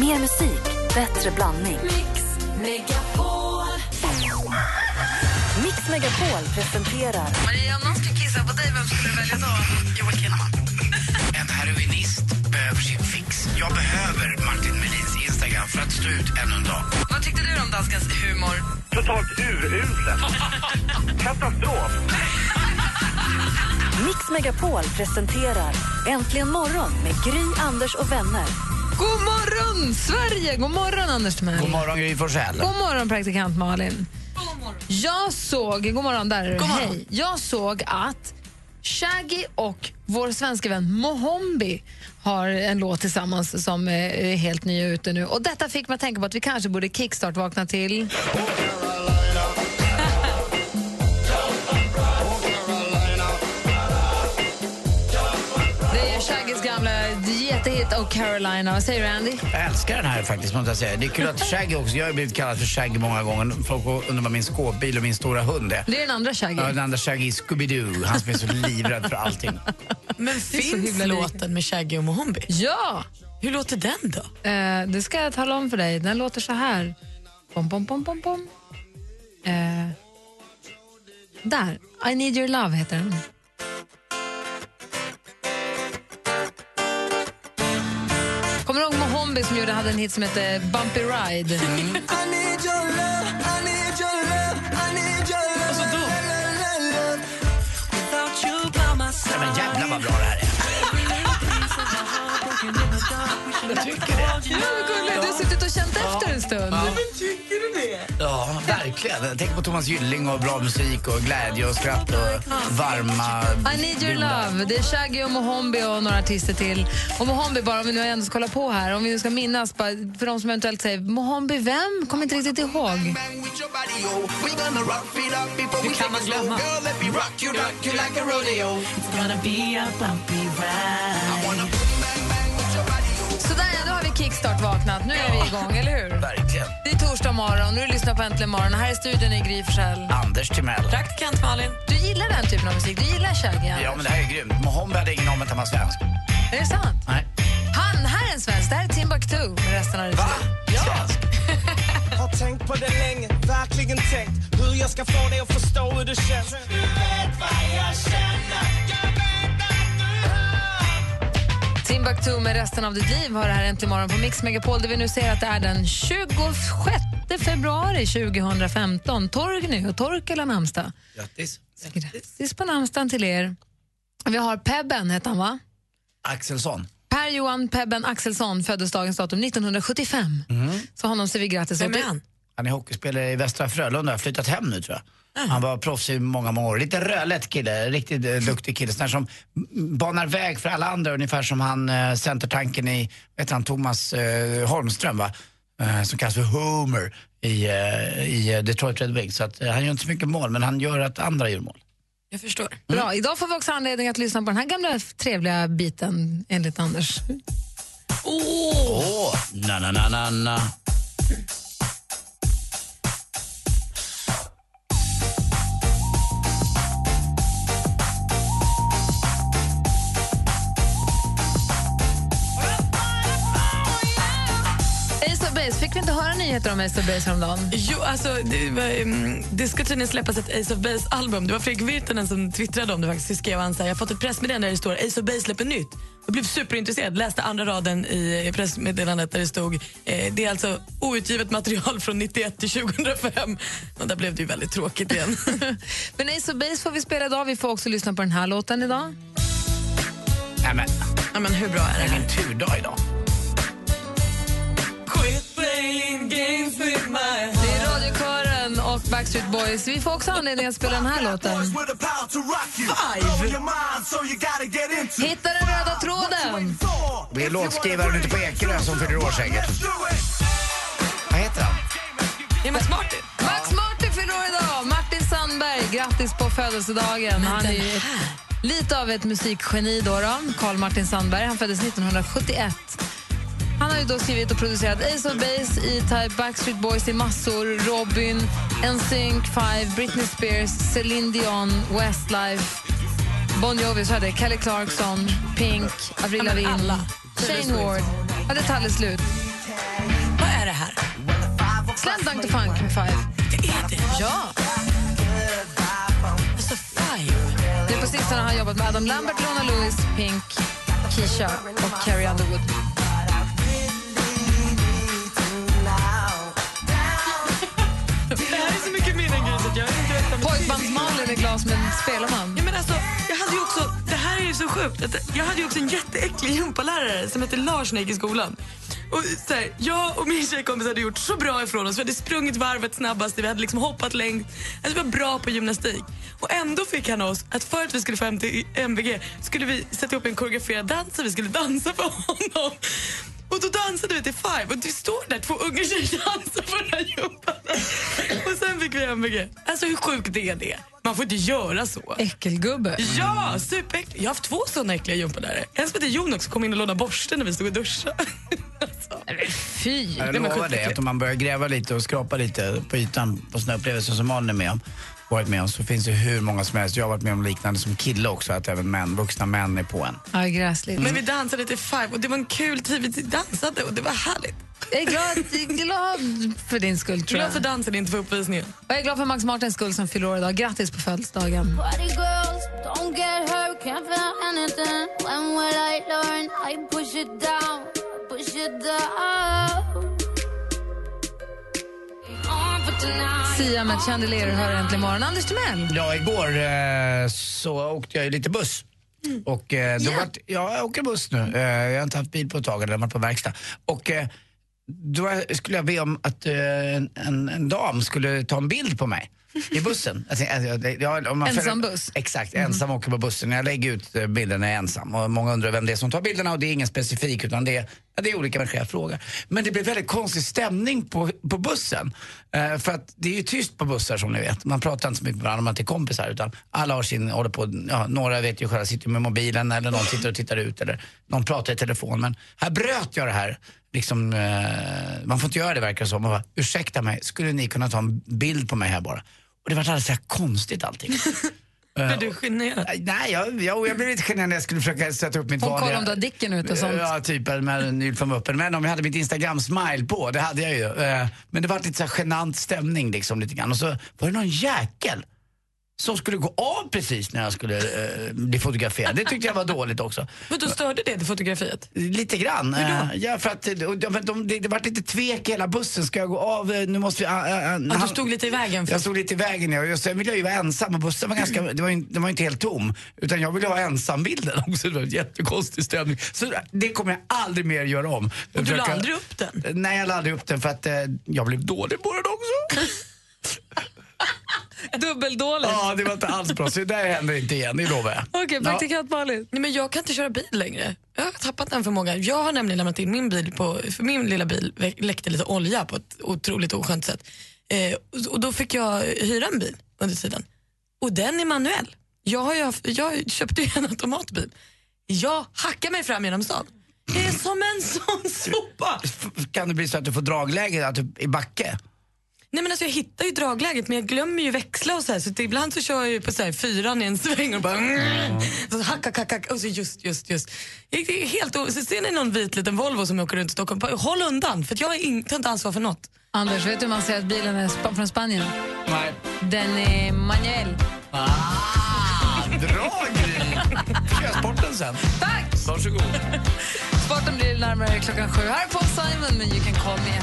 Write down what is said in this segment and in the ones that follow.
Mer musik, bättre blandning. Mix Megapol. Mix Megapol presenterar Maria, om någon skulle kissa på dig, vem skulle du välja då? Joel Kinnaman. En heroinist behöver sin fix. Jag behöver Martin Melins Instagram för att stå ut ännu en dag. Vad tyckte du om danskens humor? Totalt uruselt. Katastrof. Mix Megapol presenterar Äntligen morgon med Gry, Anders och vänner. God morgon, Sverige! God morgon, Anders Timell. God morgon, Gry Forssell. God morgon, praktikant Malin. Jag såg, god morgon där, God morgon. hej. Jag såg att Shaggy och vår svenska vän Mohombi har en låt tillsammans som är helt ny och ute nu. Och detta fick mig att tänka på att vi kanske borde kickstart-vakna till... Carolina. Vad säger du, Andy? Jag älskar den här faktiskt, måste jag säga. Det är kul att Shaggy också, jag har blivit kallad för Shaggy många gånger. Folk undrar vad min skåpbil och min stora hund är. Det är den andra Shaggy. Ja, den andra Shaggy är Scooby-Doo, han som är så livrädd för allting. Men finns låten med Shaggy och Mohombi? Ja! Hur låter den då? Eh, det ska jag tala om för dig. Den låter så här. Bom, bom, bom, bom, bom. Eh, där. I need your love heter den. Mohombi som gjorde, hade en hit som hette Bumpy Ride? Nej, men jävlar vad bra det här är. Jag tycker det. Ja, vad gulligt. Du har suttit och känt efter en stund. Ja, verkligen. Jag tänker på Thomas Gylling och bra musik och glädje och skratt och varma... I need your love. Det är Shaggy och Mohombi och några artister till. Och Mohombi, bara om vi nu ändå ska kolla på här, om vi nu ska minnas, för de som eventuellt säger Mohombi vem? Kommer inte riktigt ihåg. Hur kan man glömma? Sådär ja, då har vi kickstart vaknat. Nu är vi igång, eller hur? Verkligen. Det är torsdag morgon du lyssnar på Äntligen morgon. Här är studion i Gry Forssell. Anders Timell. Praktikant Malin. Du gillar den typen av musik? Du gillar Shaggy? Ja, men det här är grymt. Mohombi hade ingen om att han var svensk. Är det sant? Nej. Han, här är en svensk. Det här är Timbuktu med resten av det Va? Ja. Svensk? Har tänkt på det länge, verkligen tänkt hur jag ska få dig att förstå hur det känns. Du vet vad jag känner, jag vet. Timbuktu med resten av ditt liv har det här äntligen morgon på Mix Megapol där vi nu ser att det är den 26 februari 2015. Torgny och Torkel har namnsdag. Grattis. Grattis på namnsdagen till er. Vi har Pebben, heter han va? Axelsson. Per-Johan Pebben Axelsson föddes dagens datum 1975. Så honom säger vi grattis Vem åt. är han? Han är hockeyspelare i Västra Frölunda, har flyttat hem nu tror jag. Han var proffs i många, många år. Lite rödlätt kille, riktigt eh, duktig kille. Sån som mm, banar väg för alla andra, ungefär som han eh, centertanken i, vet han, Thomas eh, Holmström va? Eh, som kallas för Homer i, eh, i eh, Detroit Red Wings. Så att, eh, han gör inte så mycket mål, men han gör att andra gör mål. Jag förstår. Bra. Idag får vi också anledning att lyssna på den här gamla trevliga biten enligt Anders. Åh, na na na na na. Fick vi inte höra nyheter om Ace of Base häromdagen? Jo, alltså, det, var, um, det ska tydligen släppas ett Ace of Base-album. Det var Fredrik Virtanen som twittrade om det. faktiskt. Så skrev han så här, jag har fått ett pressmeddelande där det står Ace of Base släpper nytt. Jag blev superintresserad, läste andra raden i pressmeddelandet där det stod eh, det är alltså outgivet material från 91 till 2005. Och där blev det ju väldigt tråkigt igen. Men Ace of Base får vi spela idag. Vi får också lyssna på den här låten idag. Nej men, ja, men hur bra är det det är här? min turdag idag. Det är radiokören och Backstreet Boys. Vi får också anledning att spela den här låten. Hitta den röda tråden! Vi är låtskrivaren ute på Ekerö som fyller år säkert. Vad heter han? Det är Max Martin. Max Martin fyller år idag. Martin Sandberg, grattis på födelsedagen. Han är ju lite av ett musikgeni då. då. Carl Martin Sandberg. Han föddes 1971. Han har ju då skrivit och producerat Ace of Base, E-Type, Backstreet Boys i massor, Robin, NSYNC, Five, Britney Spears, Celine Dion, Westlife, Bon Jovi, så hade Kelly Clarkson, Pink, Avril Lavigne. Shane Ward. Ja, det tar slut. Slam Dunk the Funk med Five. Det är det. Ja. Alltså, five. Nu på sistone har han jobbat med Adam Lambert, Lona Lewis, Pink, Keisha och Carrie Underwood. Vet Malin är glad som en spelman. Ja, men alltså, jag hade ju också, det här är ju så sjukt. Att jag hade ju också en jätteäcklig gympalärare som hette Lars när jag gick i skolan. Och, så här, jag och min tjejkompis hade gjort så bra ifrån oss. Vi hade sprungit varvet snabbast, vi hade liksom hoppat längst. Alltså, vi var bra på gymnastik. Och ändå fick han oss att för att vi skulle få hem till MVG skulle vi sätta ihop en koreograferad dans och vi skulle dansa för honom. Och då dansade vi till Five och det står där två unga tjejer dansar på den här gympan. Och sen fick vi MVG. Alltså hur sjukt är det? Man får inte göra så. Äckelgubbe. Ja, superäcklig. Jag har haft två såna äckliga gympalärare. En som heter Jon också kom in och lånade borsten när vi stod och duschade. alltså. Fy. Jag lovar dig att om man börjar gräva lite och skrapa lite på ytan på såna upplevelser som Malin är med om, varit med om, så finns det hur många som helst. Jag har varit med om liknande som kille också, att även män, vuxna män är på en. Ja, gräsligt. Men vi dansade till Five och det var en kul tid. Vi dansade och det var härligt. Jag är glad, jag är glad för din skull, tror Glad jag. för dansen, inte för uppvisningen. Och jag är glad för Max Martins skull som fyller år idag. Grattis på födelsedagen. Sia med Chandelier hör äntligen morgon. Anders Timell. Ja, igår eh, så åkte jag lite buss. Och eh, då vart, ja, jag åker buss nu. Eh, jag har inte haft bil på ett tag, eller varit på verkstad. Och eh, då skulle jag be om att eh, en, en, en dam skulle ta en bild på mig. I bussen. Alltså, om man Ensam följer- buss? Exakt, ensam åker på bussen. Jag lägger ut eh, bilden när jag är ensam. Och många undrar vem det är som tar bilderna och det är ingen specifik utan det är, ja, det är olika människor jag frågar. Men det blir väldigt konstig stämning på, på bussen. Eh, för att det är ju tyst på bussar som ni vet. Man pratar inte så mycket med varandra, man är inte kompisar utan alla har sin, håller på, ja, några vet ju själva, sitter med mobilen eller någon sitter och tittar ut eller någon pratar i telefon. Men här bröt jag det här. Liksom, eh, man får inte göra det verkar det som. Man bara, Ursäkta mig, skulle ni kunna ta en bild på mig här bara? Och det var alldeles så här konstigt allting. Blev du generad? Nej, jag, jag, jag blev lite generad när jag skulle försöka sätta upp mitt Hon vanliga... kollar om du har dicken ute och sånt. Ja, typ med nylfam öppen. Men om jag hade mitt Instagram-smile på, det hade jag ju. Eh, Men det var lite så genant stämning liksom lite grann. Och så var det någon jäkel som skulle gå av precis när jag skulle eh, bli fotograferad. Det tyckte jag var dåligt också. Men då störde det till fotografiet? Lite grann. Eh, ja, för att eh, och de, de, det, var lite tvek i hela bussen. Ska jag gå av? Eh, Nu måste vi... ah, ah, Att du stod lite i vägen? För... jag stod lite i vägen ja. och sen ville jag ju vara ensam och bussen var ganska, det var ju, den var inte helt tom. Utan jag ville ha ensambilden också. Det var en jättekonstig stämning. Så det kommer jag aldrig mer göra om. Och du la aldrig upp den? Nej, jag la aldrig upp den för att eh, jag blev dålig på den också. Dubbeldåligt. ja, det var inte alls bra. Så det där händer inte igen, det lovar jag. Okej, praktikant Malin. Nej, men jag kan inte köra bil längre. Jag har tappat den förmågan. Jag har nämligen lämnat in min bil på, för min lilla bil läckte lite olja på ett otroligt oskönt sätt. Eh, och- då fick jag hyra en bil under tiden. Och den är manuell. Jag, har ju haft, jag köpte ju en automatbil. Jag hackar mig fram genom stan. Det är som en sån sopa. Kan det bli så att du får dragläge att du, i backe? Nej men alltså jag hittar ju dragläget men jag glömmer ju växla och så här så ibland så kör jag ju på så här fyran i en sväng och bara mm. så hack, hack, hack, och så just, just, just. Helt o- så ser ni någon vit liten Volvo som åker runt i Stockholm, bara, håll undan för att jag är in, tar inte ansvar för nåt. Anders, vet du hur man säger att bilen är spa- från Spanien? Nej. Den är manuell. Ah, bra Gry! Sporten sen. Tack! Varsågod. Sporten blir närmare klockan sju. Här är Paul Simon med You can call me.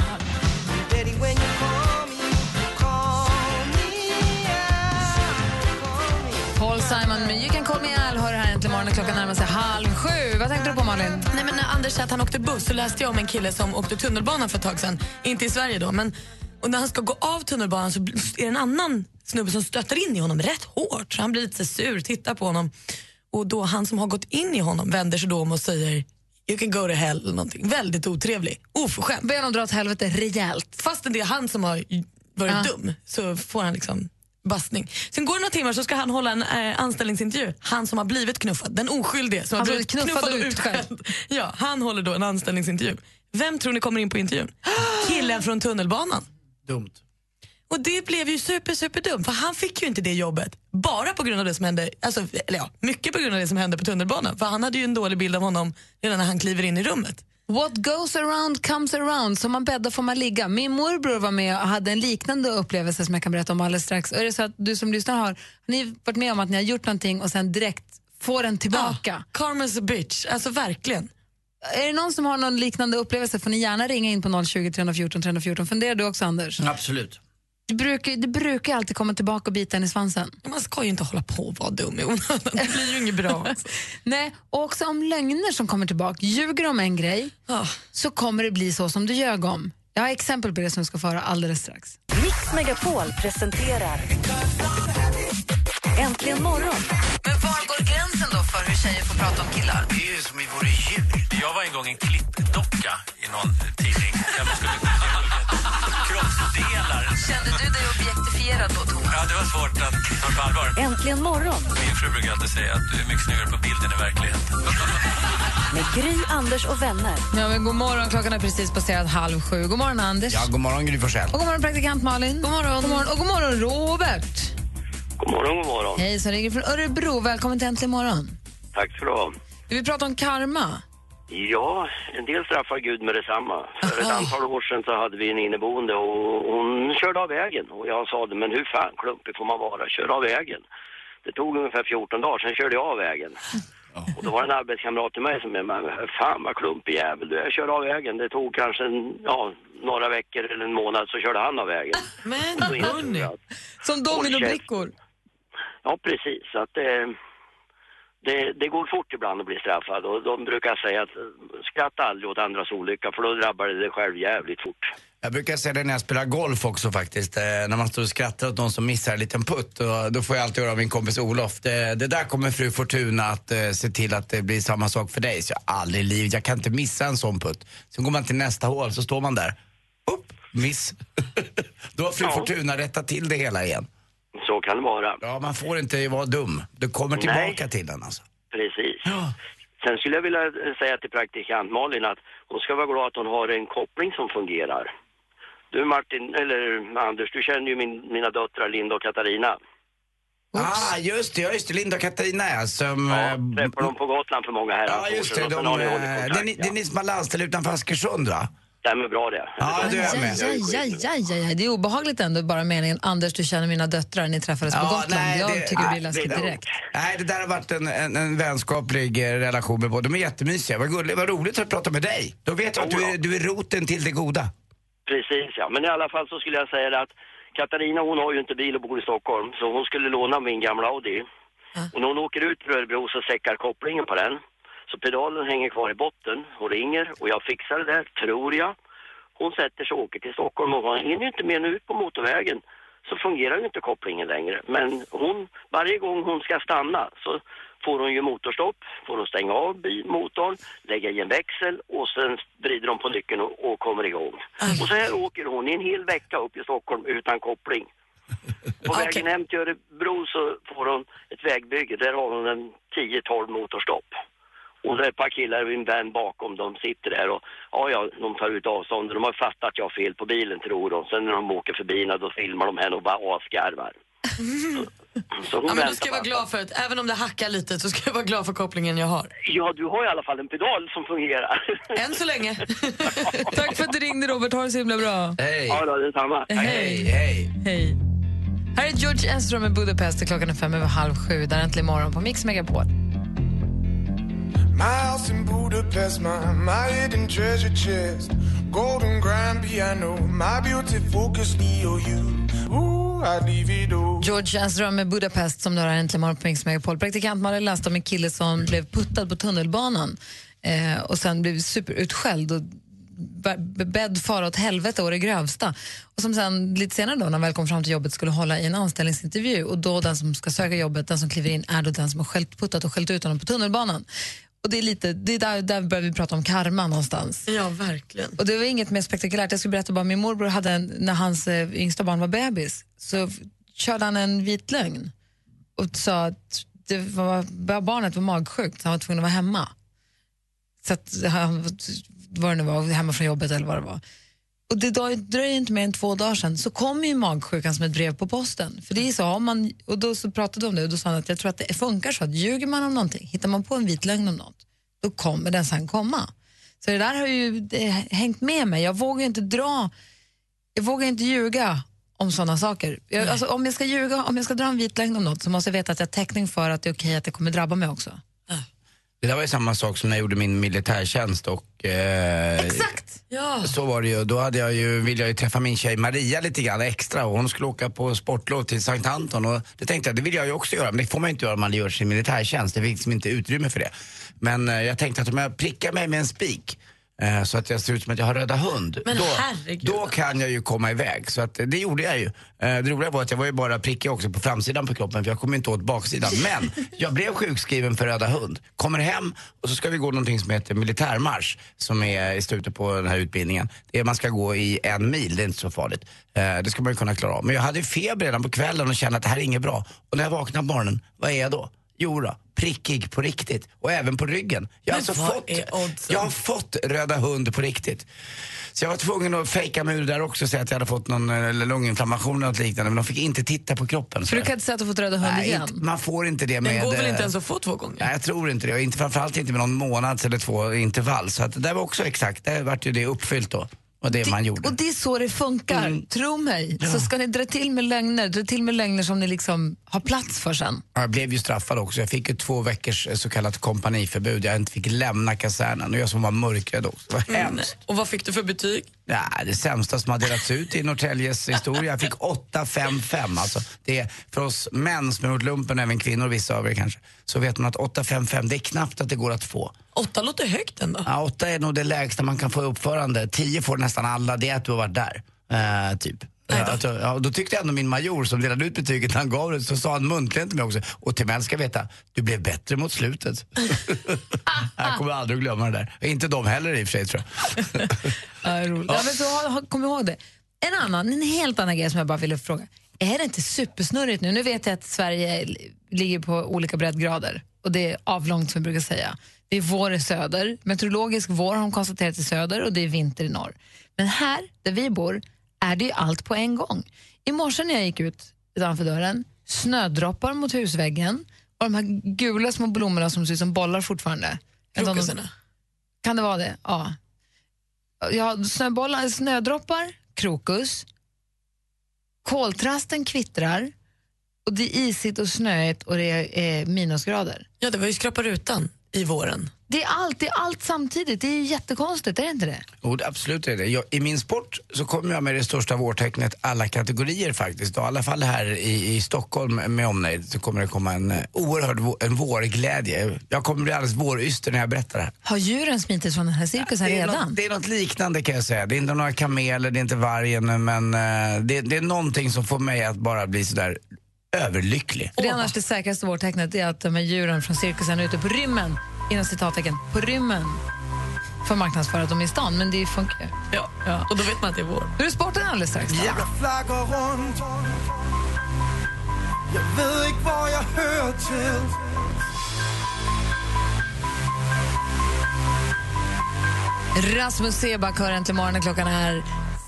Simon med You can call me Al hör här äntligen morgonen. Klockan närmar sig halv sju. Vad tänkte du på Malin? Nej, men när Anders sa att han åkte buss så läste jag om en kille som åkte tunnelbana för ett tag sedan. Inte i Sverige då, men och när han ska gå av tunnelbanan så är det en annan snubbe som stöter in i honom rätt hårt. Så han blir lite sur, tittar på honom. Och då han som har gått in i honom vänder sig då om och säger You can go to hell eller någonting. Väldigt otrevlig, oförskämd. Be honom dra åt helvete rejält. Fastän det är han som har varit Ja. dum så får han liksom bastning. Sen går det några timmar så ska han hålla en eh, anställningsintervju. Han som har blivit knuffad, den oskyldige som Han har blivit knuffad knuffad, och och utskälld. Ja, han håller då en anställningsintervju. Vem tror ni kommer in på intervjun? Killen från tunnelbanan. Dumt. Och det blev ju super, super dumt för han fick ju inte det jobbet. Bara på grund av det som hände, alltså, eller ja, mycket på grund av det som hände på tunnelbanan. För han hade ju en dålig bild av honom redan när han kliver in i rummet. What goes around comes around. Som man bäddar får man ligga. Min morbror var med och hade en liknande upplevelse som jag kan berätta om alldeles strax. Och är det så att du som lyssnar har, har ni varit med om att ni har gjort någonting och sen direkt får den tillbaka? Ja, karma's a bitch, alltså verkligen. Är det någon som har någon liknande upplevelse får ni gärna ringa in på 020 314 314. Funderar du också Anders? Absolut. Det brukar, det brukar alltid komma tillbaka och bita en i svansen. Man ska ju inte hålla på och vara dum i onödan. Det blir ju inget bra. Nej, och också om lögner som kommer tillbaka. Ljuger om en grej Ah. så kommer det bli så som du ljög om. Jag har exempel på det som jag ska föra alldeles strax. Mix Megapol presenterar Äntligen morgon. Men var går gränsen då för hur tjejer får prata om killar? Det är ju som i vore djur. Jag var en gång en klippdocka i någon tidning. Kroppsdelar. Kände du dig objektifierad då, Thomas? Ja, det var svårt att ta på allvar. Äntligen morgon Min fru brukar alltid säga att du är mycket snyggare på bilden i verkligheten. med Gry, Anders och vänner. Ja, men god morgon, klockan är precis passerat halv sju. God morgon, Anders. Ja, god morgon Gry Forssell. Och god morgon, praktikant Malin. God morgon. God morgon. Och god morgon, Robert. God morgon, god morgon. Hej, så ringer från Örebro. Välkommen till Äntligen morgon. Tack ska du ha. Vi vill prata om karma. Ja, en del straffar Gud med detsamma. För ett antal år sedan så hade vi en inneboende och hon körde av vägen. Och jag sa det, men hur fan klumpig får man vara? Kör av vägen. Det tog ungefär 14 dagar, sen körde jag av vägen. Och då var det en arbetskamrat till mig som mig. Fan vad klumpig jävel du är. Jag körde av vägen. Det tog kanske en, ja, några veckor eller en månad så körde han av vägen. Men hörni. Som dominobrickor. Ja, precis. Så att det, det, det går fort ibland att bli straffad och de brukar säga att eh, skratta aldrig åt andras olycka för då drabbar det dig själv jävligt fort. Jag brukar säga det när jag spelar golf också faktiskt. Eh, när man står och skrattar åt någon som missar en liten putt. Och då får jag alltid höra av min kompis Olof. Det, det där kommer fru Fortuna att eh, se till att det blir samma sak för dig. Så jag aldrig i livet, jag kan inte missa en sån putt. Sen går man till nästa hål så står man där. Upp, miss. då har fru Ja. Fortuna rättat till det hela igen. Kan det vara. Ja, man får inte vara dum. Du kommer tillbaka till den alltså. Precis. Ja. Sen skulle jag vilja eh, säga till praktikant Malin att hon ska vara glad att hon har en koppling som fungerar. Du Martin, eller Anders, du känner ju min, mina döttrar Linda och Katarina. Ah, just det, just det. Linda och Katarina som... Ja, eh, träffade dem på Gotland för många herrans Ja, år just det. De, eh, det, är ni, det är ni som har landställe utanför Askersund va? Stämmer bra det. Ja, du är med. aj, aj, aj, aj. Det är obehagligt ändå, bara meningen Anders, du känner mina döttrar, ni träffades på Ja, Gotland. nej, jag det- tycker det nej, blir läskigt direkt. Nej, det där har varit en, en, en vänskaplig eh, relation med båda. De är jättemysiga. Vad gulligt, vad roligt att prata med dig. Då vet jag att du är, du är roten till det goda. Precis ja, men i alla fall så skulle jag säga det att Katarina hon har ju inte bil och bor i Stockholm så hon skulle låna min gamla Audi. Och när hon åker ut till Örebro så säckar kopplingen på den. Så pedalen hänger kvar i botten och ringer och jag fixar det där, tror jag. Hon sätter sig och åker till Stockholm och hon hinner inte mer ut på motorvägen. Så fungerar ju inte kopplingen längre. Men hon, varje gång hon ska stanna så får hon ju motorstopp, får hon stänga av motorn, lägga i en växel och sen vrider de på nyckeln och, och kommer igång. Och så här åker hon i en hel vecka upp i Stockholm utan koppling. På vägen hem till Örebro så får hon ett vägbygge. Där har hon en 10-12 motorstopp. Och är ett par killar i en vän bakom, de sitter där och ja, ja, de tar ut avstånd. De har fattat att jag har fel på bilen tror de. Sen när de åker förbi då filmar de henne och bara asgarvar. Så, så hon Ja, men väntar ska vara glad för att även om det hackar lite så ska jag vara glad för kopplingen jag har. Ja, du har i alla fall en pedal som fungerar. Än så länge. Tack för att du ringde Robert, ha det så himla bra. Hej! ja, då, detsamma. Hej, hej! Hej. Här är George Ezra med Budapest och klockan är fem över halv sju. Där är äntligen morgon på Mix Megapol. My house in Budapest, my, my hidden treasure chest. Golden grand piano, my beauty focus, EOU. Ooh, I leave it all. George Ezra med Budapest som du har äntligen morgon på Mix Megapol. Praktikant Malin läste om en kille som blev puttad på tunnelbanan eh, och sen blev superutskälld och be- bedd fara åt helvete och det grövsta. Och som sen lite senare då när han väl kom fram till jobbet skulle hålla i en anställningsintervju och då den som ska söka jobbet, den som kliver in är då den som har skällt, puttat och skällt ut honom på tunnelbanan. Och det är lite, det är där, där börjar vi prata om karma någonstans. Ja, verkligen. Och det var inget mer spektakulärt. Jag skulle berätta bara, min morbror hade en, när hans eh, yngsta barn var bebis så körde han en vit lögn och sa att det var, barnet var magsjukt så han var tvungen att vara hemma. Så att han, vad det nu var, hemma från jobbet eller vad det var. Och det dröjer- inte mer än två dagar sedan så kommer ju magsjukan som ett brev på posten. För det är så, om man, och då så pratade vi om det och då sa han att jag tror att det funkar så att ljuger man om någonting, hittar man på en vit lögn om något, då kommer den sen komma. Så det där har ju det, hängt med mig. Jag vågar inte dra, jag vågar inte ljuga om sådana saker. Jag, alltså, om jag ska ljuga, om jag ska dra en vit lögn om något så måste jag veta att jag har täckning för att det är okej att det kommer drabba mig också. Det där var ju samma sak som när jag gjorde min militärtjänst och... Eh, Exakt! Ja. Så var det ju. Då hade jag ju, ville jag ju träffa min tjej Maria lite grann extra och hon skulle åka på sportlov till Sankt Anton och det tänkte jag, det vill jag ju också göra men det får man ju inte göra om man gör sin militärtjänst. Det finns liksom inte utrymme för det. Men eh, jag tänkte att om jag prickar mig med en spik eh, så att jag ser ut som att jag har röda hund. Men då, herregud. då kan jag ju komma iväg. Så att, det gjorde jag ju. Eh, det roliga var att jag var ju bara prickig också på framsidan på kroppen för jag kom inte åt baksidan. Men jag blev sjukskriven för röda hund. Kommer hem och så ska vi gå någonting som heter militärmarsch som är i slutet på den här utbildningen. Det är, man ska gå i en mil, det är inte så farligt. Eh, det ska man ju kunna klara av. Men jag hade feber redan på kvällen och kände att det här är inget bra. Och när jag vaknade på morgonen, vad är jag då? Jo då, prickig på riktigt. Och även på ryggen. Jag har, alltså fått, jag har fått röda hund på riktigt. Så jag var tvungen att fejka mig ur det där också och säga att jag hade fått någon eh, lunginflammation eller något liknande. Men de fick inte titta på kroppen. För du kan inte säga att du fått röda hund Nej, igen? inte, man får inte det med... Den går väl eh, inte ens att få två gånger? Nej, jag tror inte det. Och inte, framförallt inte med någon månads eller två intervall. Så att det där var också exakt, det vart ju det uppfyllt då. Och det, man gjorde. Och det är så det funkar, Mm. tro mig. Så ska ni dra till med lögner, dra till med lögner som ni liksom har plats för sen. Ja, Jag blev ju straffad också. Jag fick ju två veckors eh, så kallat kompaniförbud. Jag inte fick lämna kasernen och jag som var mörkrädd också. Det var hemskt. Och vad fick du för betyg? Ja, det sämsta som har delats ut i Norrtäljes historia. Jag fick 8-5-5. Alltså, det är för oss män som har gjort lumpen, även kvinnor, vissa av er kanske, så vet man att 8-5-5, det är knappt att det går att få. Åtta låter högt ändå. Ja, 8 är nog det lägsta man kan få i uppförande. 10 får nästan alla, det är att du har varit där. Eh, typ. Ja, att, ja, då tyckte ändå min major som delade ut betyget, när han gav det, så sa han muntligen till mig också, och till mig ska veta, du blev bättre mot slutet. jag kommer aldrig att glömma det där. Inte de heller i och för sig tror jag. Ja, roligt. Ja. men så, ha- ha- kom ihåg det. En annan, en helt annan grej som jag bara ville fråga. Är det inte supersnurrigt nu? Nu vet jag att Sverige li- ligger på olika breddgrader och det är avlångt som vi brukar säga. Det är vår i söder, meteorologisk vår har de konstaterat i söder och det är vinter i norr. Men här, där vi bor, är det ju allt på en gång. I morse när jag gick ut utanför dörren, snödroppar mot husväggen och de här gula små blommorna som ser ut som bollar fortfarande. Jag om de- Krokusarna. Kan det vara det? Ja. Ja, snöbollar, snödroppar, krokus, koltrasten kvittrar och det är isigt och snöigt och det är eh, minusgrader. Ja, det var ju skrapa rutan i våren. Det är allt, det är allt samtidigt. Det är jättekonstigt, är det inte det? Jo, det- absolut är det. Jag, I min sport så kommer jag med det största vårtecknet alla kategorier faktiskt. Och I alla fall här i, i Stockholm med omnejd så kommer det komma en eh, oerhörd en vårglädje. Jag kommer bli alldeles våryster när jag berättar det här. Har djuren smitit från den här cirkusen är redan? något, det är något liknande kan jag säga. Det är inte några kameler, det är inte vargen men eh, det, det är någonting som får mig att bara bli sådär överlycklig. För det är annars det säkraste vårtecknet är att de här djuren från cirkusen är ute på rymmen, inom citattecken, på rymmen för att marknadsföra att de är i stan, men det funkar ju. Ja. ja. Och då vet man att det är vår. Nu är sporten alldeles strax. då. Jag flaggar runt Jag vet inte var jag hör till Rasmus Seback hör äntligen morgonen. Klockan är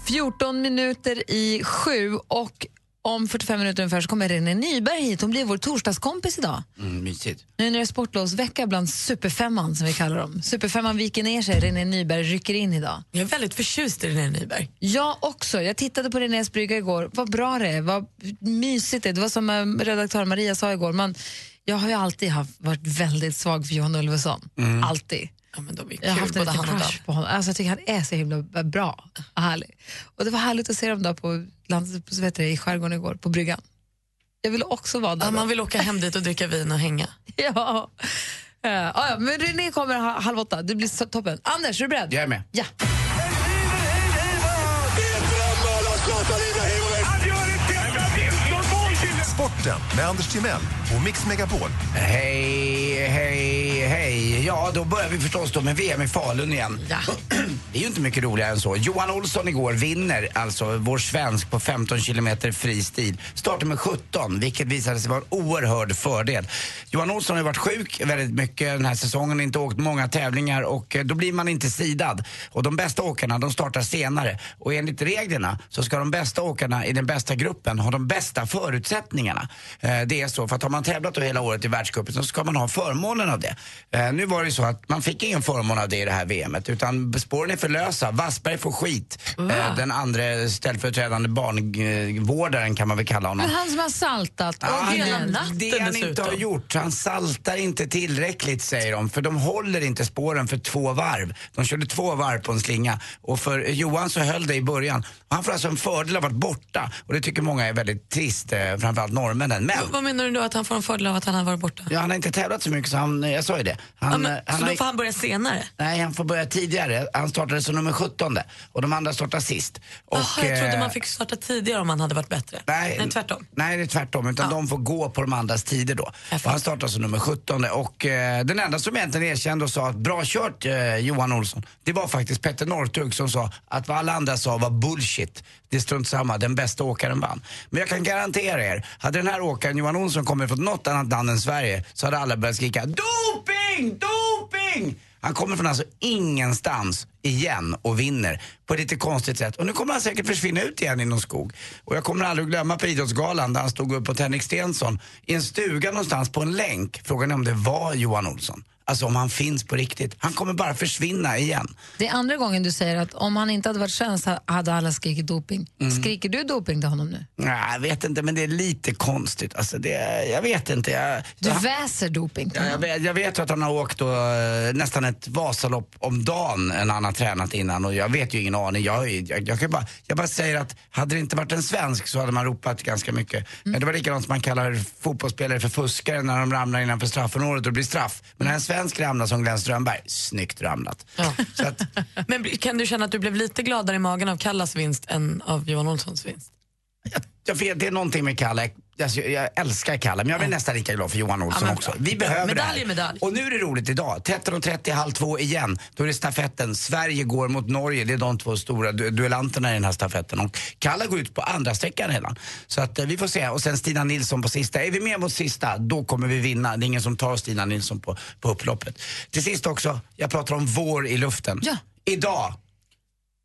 14 minuter i sju och om 45 minuter ungefär så kommer René Nyberg hit. Hon blir vår torsdagskompis idag. Mm, mysigt. Nu när det är sportlovsvecka bland superfemman som vi kallar dem. Superfemman viker ner sig, René Nyberg rycker in idag. Jag är väldigt förtjust i René Nyberg. Jag också. Jag tittade på Renés brygga igår. Vad bra det är, vad mysigt det är. Det var som eh, redaktör Maria sa igår. Man, jag har ju alltid haft, varit väldigt svag för Johan Ulveson. Alltid. Ja, men de är Jag har kul, haft en både liten crush på honom. Alltså, jag tycker han är så himla bra och härlig. Och det var härligt att se dem där på, lands, på, vet du, i skärgården igår, på bryggan. Jag ville också vara där. Ja, man vill åka hem dit och dricka vin och hänga. Ja. Uh, ja, men René kommer ha- halv åtta. Det blir toppen. Anders, är du beredd? Jag är med. Ja. Sporten med Anders Timell på Mix Megapol. Hej, hej, hej. Ja, då börjar vi förstås då med VM i Falun igen. Det är ju inte mycket roligare än så. Johan Olsson igår vinner, alltså vår svensk på 15 kilometer fri stil. Startar med 17, vilket visade sig vara en oerhörd fördel. Johan Olsson har varit sjuk väldigt mycket den här säsongen, inte åkt många tävlingar och eh, då blir man inte sidad. Och de bästa åkarna, de startar senare. Och enligt reglerna så ska de bästa åkarna i den bästa gruppen ha de bästa förutsättningarna. Eh, Det är så, för att har man tävlat då hela året i världscupen så ska man ha förmånen av det. Eh, Nu var det ju så att man fick ingen förmån av det i det här VMet utan spåren är för lösa. Wassberg får skit. Eh, Den andra ställföreträdande barnvårdaren kan man väl kalla honom. Men han som har saltat och han- hela det natten han inte har gjort. Han saltar inte tillräckligt säger de. För de håller inte spåren för två varv. De körde två varv på en slinga. Och för Johan så höll det i början. Han får alltså en fördel av att vara borta. Och det tycker många är väldigt trist, eh, framförallt norrmännen. Men Vad menar du då att han får en fördel av att han har varit borta? ja, han har inte tävlat så mycket så han, jag sa ju det. Han, Ja, men, eh, han så då får han börja senare? Nej, han får börja tidigare. Han startade som nummer 17 och de andra startar sist. Och, Jaha, jag trodde eh, man fick starta tidigare om man hade varit bättre. Nej, tvärtom. Nej, det är tvärtom. Utan de får gå på de andras tider då. Han startar som nummer 17 och eh, den enda som egentligen erkände och sa att bra kört eh, Johan Olsson, det var faktiskt Petter Northug som sa att vad alla andra sa var bullshit. Det är strunt samma, den bästa åkaren vann. Men jag kan garantera er, hade den här åkaren Johan Olsson kommit från något annat land än Sverige så hade alla börjat skrika doping, doping! Han kommer från alltså ingenstans igen och vinner på ett lite konstigt sätt. Och nu kommer han säkert försvinna ut igen i någon skog. Och jag kommer aldrig att glömma på Idrottsgalan där han stod upp på Henrik Stensson i en stuga någonstans på en länk. Frågan är om det var Johan Olsson. Alltså om han finns på riktigt. Han kommer bara försvinna igen. Det är andra gången du säger att om han inte hade varit svensk hade alla skrikit doping. Mm. Skriker du doping till honom nu? Nej, jag vet inte, men det är lite konstigt. Alltså det, jag vet inte. Jag, Du jag, väser doping till Ja, jag, honom. vet, jag vet ju att han har åkt då, eh, nästan ett Vasalopp om dagen när han har tränat innan och jag vet ju ingen aning. Jag, jag, jag, kan bara, jag bara säger att hade det inte varit en svensk så hade man ropat ganska mycket. Men det var likadant som man kallar fotbollsspelare för fuskare när de ramlar innanför straffområdet och det blir straff. Men när en svensk ramlar som Glenn Strömberg, snyggt ramlat. Så att, Men kan du känna att du blev lite gladare i magen av Kallas vinst än av Johan Olssons vinst? jag vet, det är någonting med Kalle. Alltså, jag älskar Kalle, men jag blir nästan lika glad för Johan Olsson Ja, men också. Vi behöver Medalj det är här. medalj. Och nu är det roligt idag. 13.30, halv två igen. Då är det stafetten. Sverige går mot Norge. Det är de två stora du duellanterna i den här stafetten. Och Kalle går ut på andra sträckan redan. Så att eh, vi får se. Och sen Stina Nilsson på sista. Är vi med mot sista, då kommer vi vinna. Det är ingen som tar Stina Nilsson på, på upploppet. Till sist också, jag pratar om vår i luften. Ja. Idag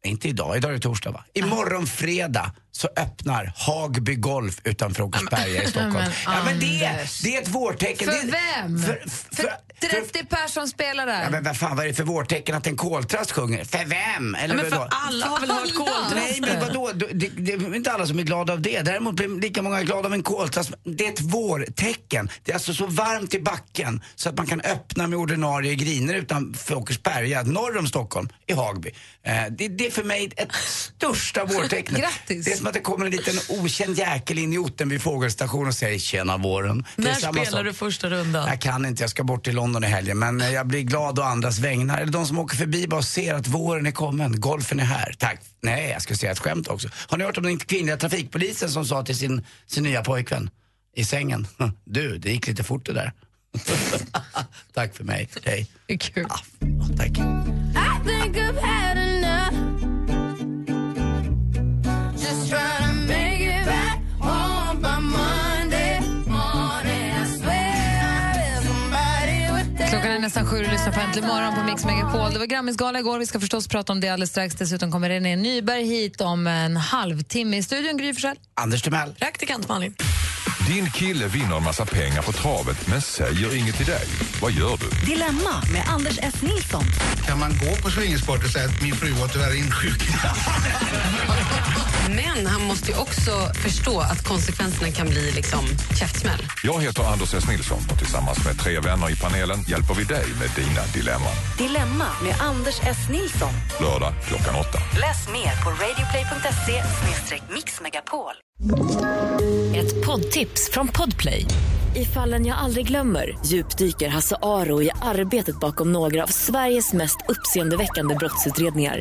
inte idag, idag är det torsdag va? Imorgon fredag så öppnar Hagby Golf utanför Åkersberga i Stockholm. Men ja, men det, är- det är ett vårtecken. För det, vem? För, För 30 personer spelar där. Ja, men vad fan vad är det för vårtecken att en koltrast sjunger? För vem? Eller Ja, men för alla har väl hört koltrast? Nej men vadå, det, det, det är inte alla som är glada av det. Däremot blir lika många glada av en koltrast. Det är ett vårtecken. Det är alltså så varmt i backen så att man kan öppna med ordinarie griner utanför Åkersberga, norr om Stockholm, i Hagby. Eh, det, det är för mig ett största vårtecknet. Grattis. Det är som att det kommer en liten okänd jäkel in i orten vid fågelstation och säger tjena våren. När spelar sak. du första rundan? Jag kan inte, jag ska bort till London i helgen. Men jag blir glad å andras vägnar. Eller de som åker förbi bara ser att våren är kommen, golfen är här. Tack. Nej, jag ska säga ett skämt också. Har ni hört om den kvinnliga trafikpolisen som sa till sin, sin nya pojkvän i sängen? Du, det gick lite fort det där. Tack för mig, dig. Det är kul. Ja, tack. Lyssnar på Äntligen morgon på Mix Megapol. Det var Grammisgala igår. Vi ska förstås prata om det alldeles strax. Dessutom kommer René Nyberg hit om en halvtimme. I studion Gry Forssell. Anders Timell. Praktikant Malin. Din kille vinner en massa pengar på travet men säger inget till dig. Vad gör du? Dilemma med Anders S. Nilsson. Kan man gå på swingersport och säga att min fru var tyvärr insjuknad? Men han måste ju också förstå att konsekvenserna kan bli liksom käftsmäll. Jag heter Anders S. Nilsson och tillsammans med tre vänner i panelen hjälper vi dig med dina dilemman. Dilemma med Anders S. Nilsson. Lördag klockan åtta. Läs mer på radioplay.se mixmegapol. Ett poddtips från Podplay. I fallen jag aldrig glömmer djupdyker Hasse Aro i arbetet bakom några av Sveriges mest uppseendeväckande brottsutredningar.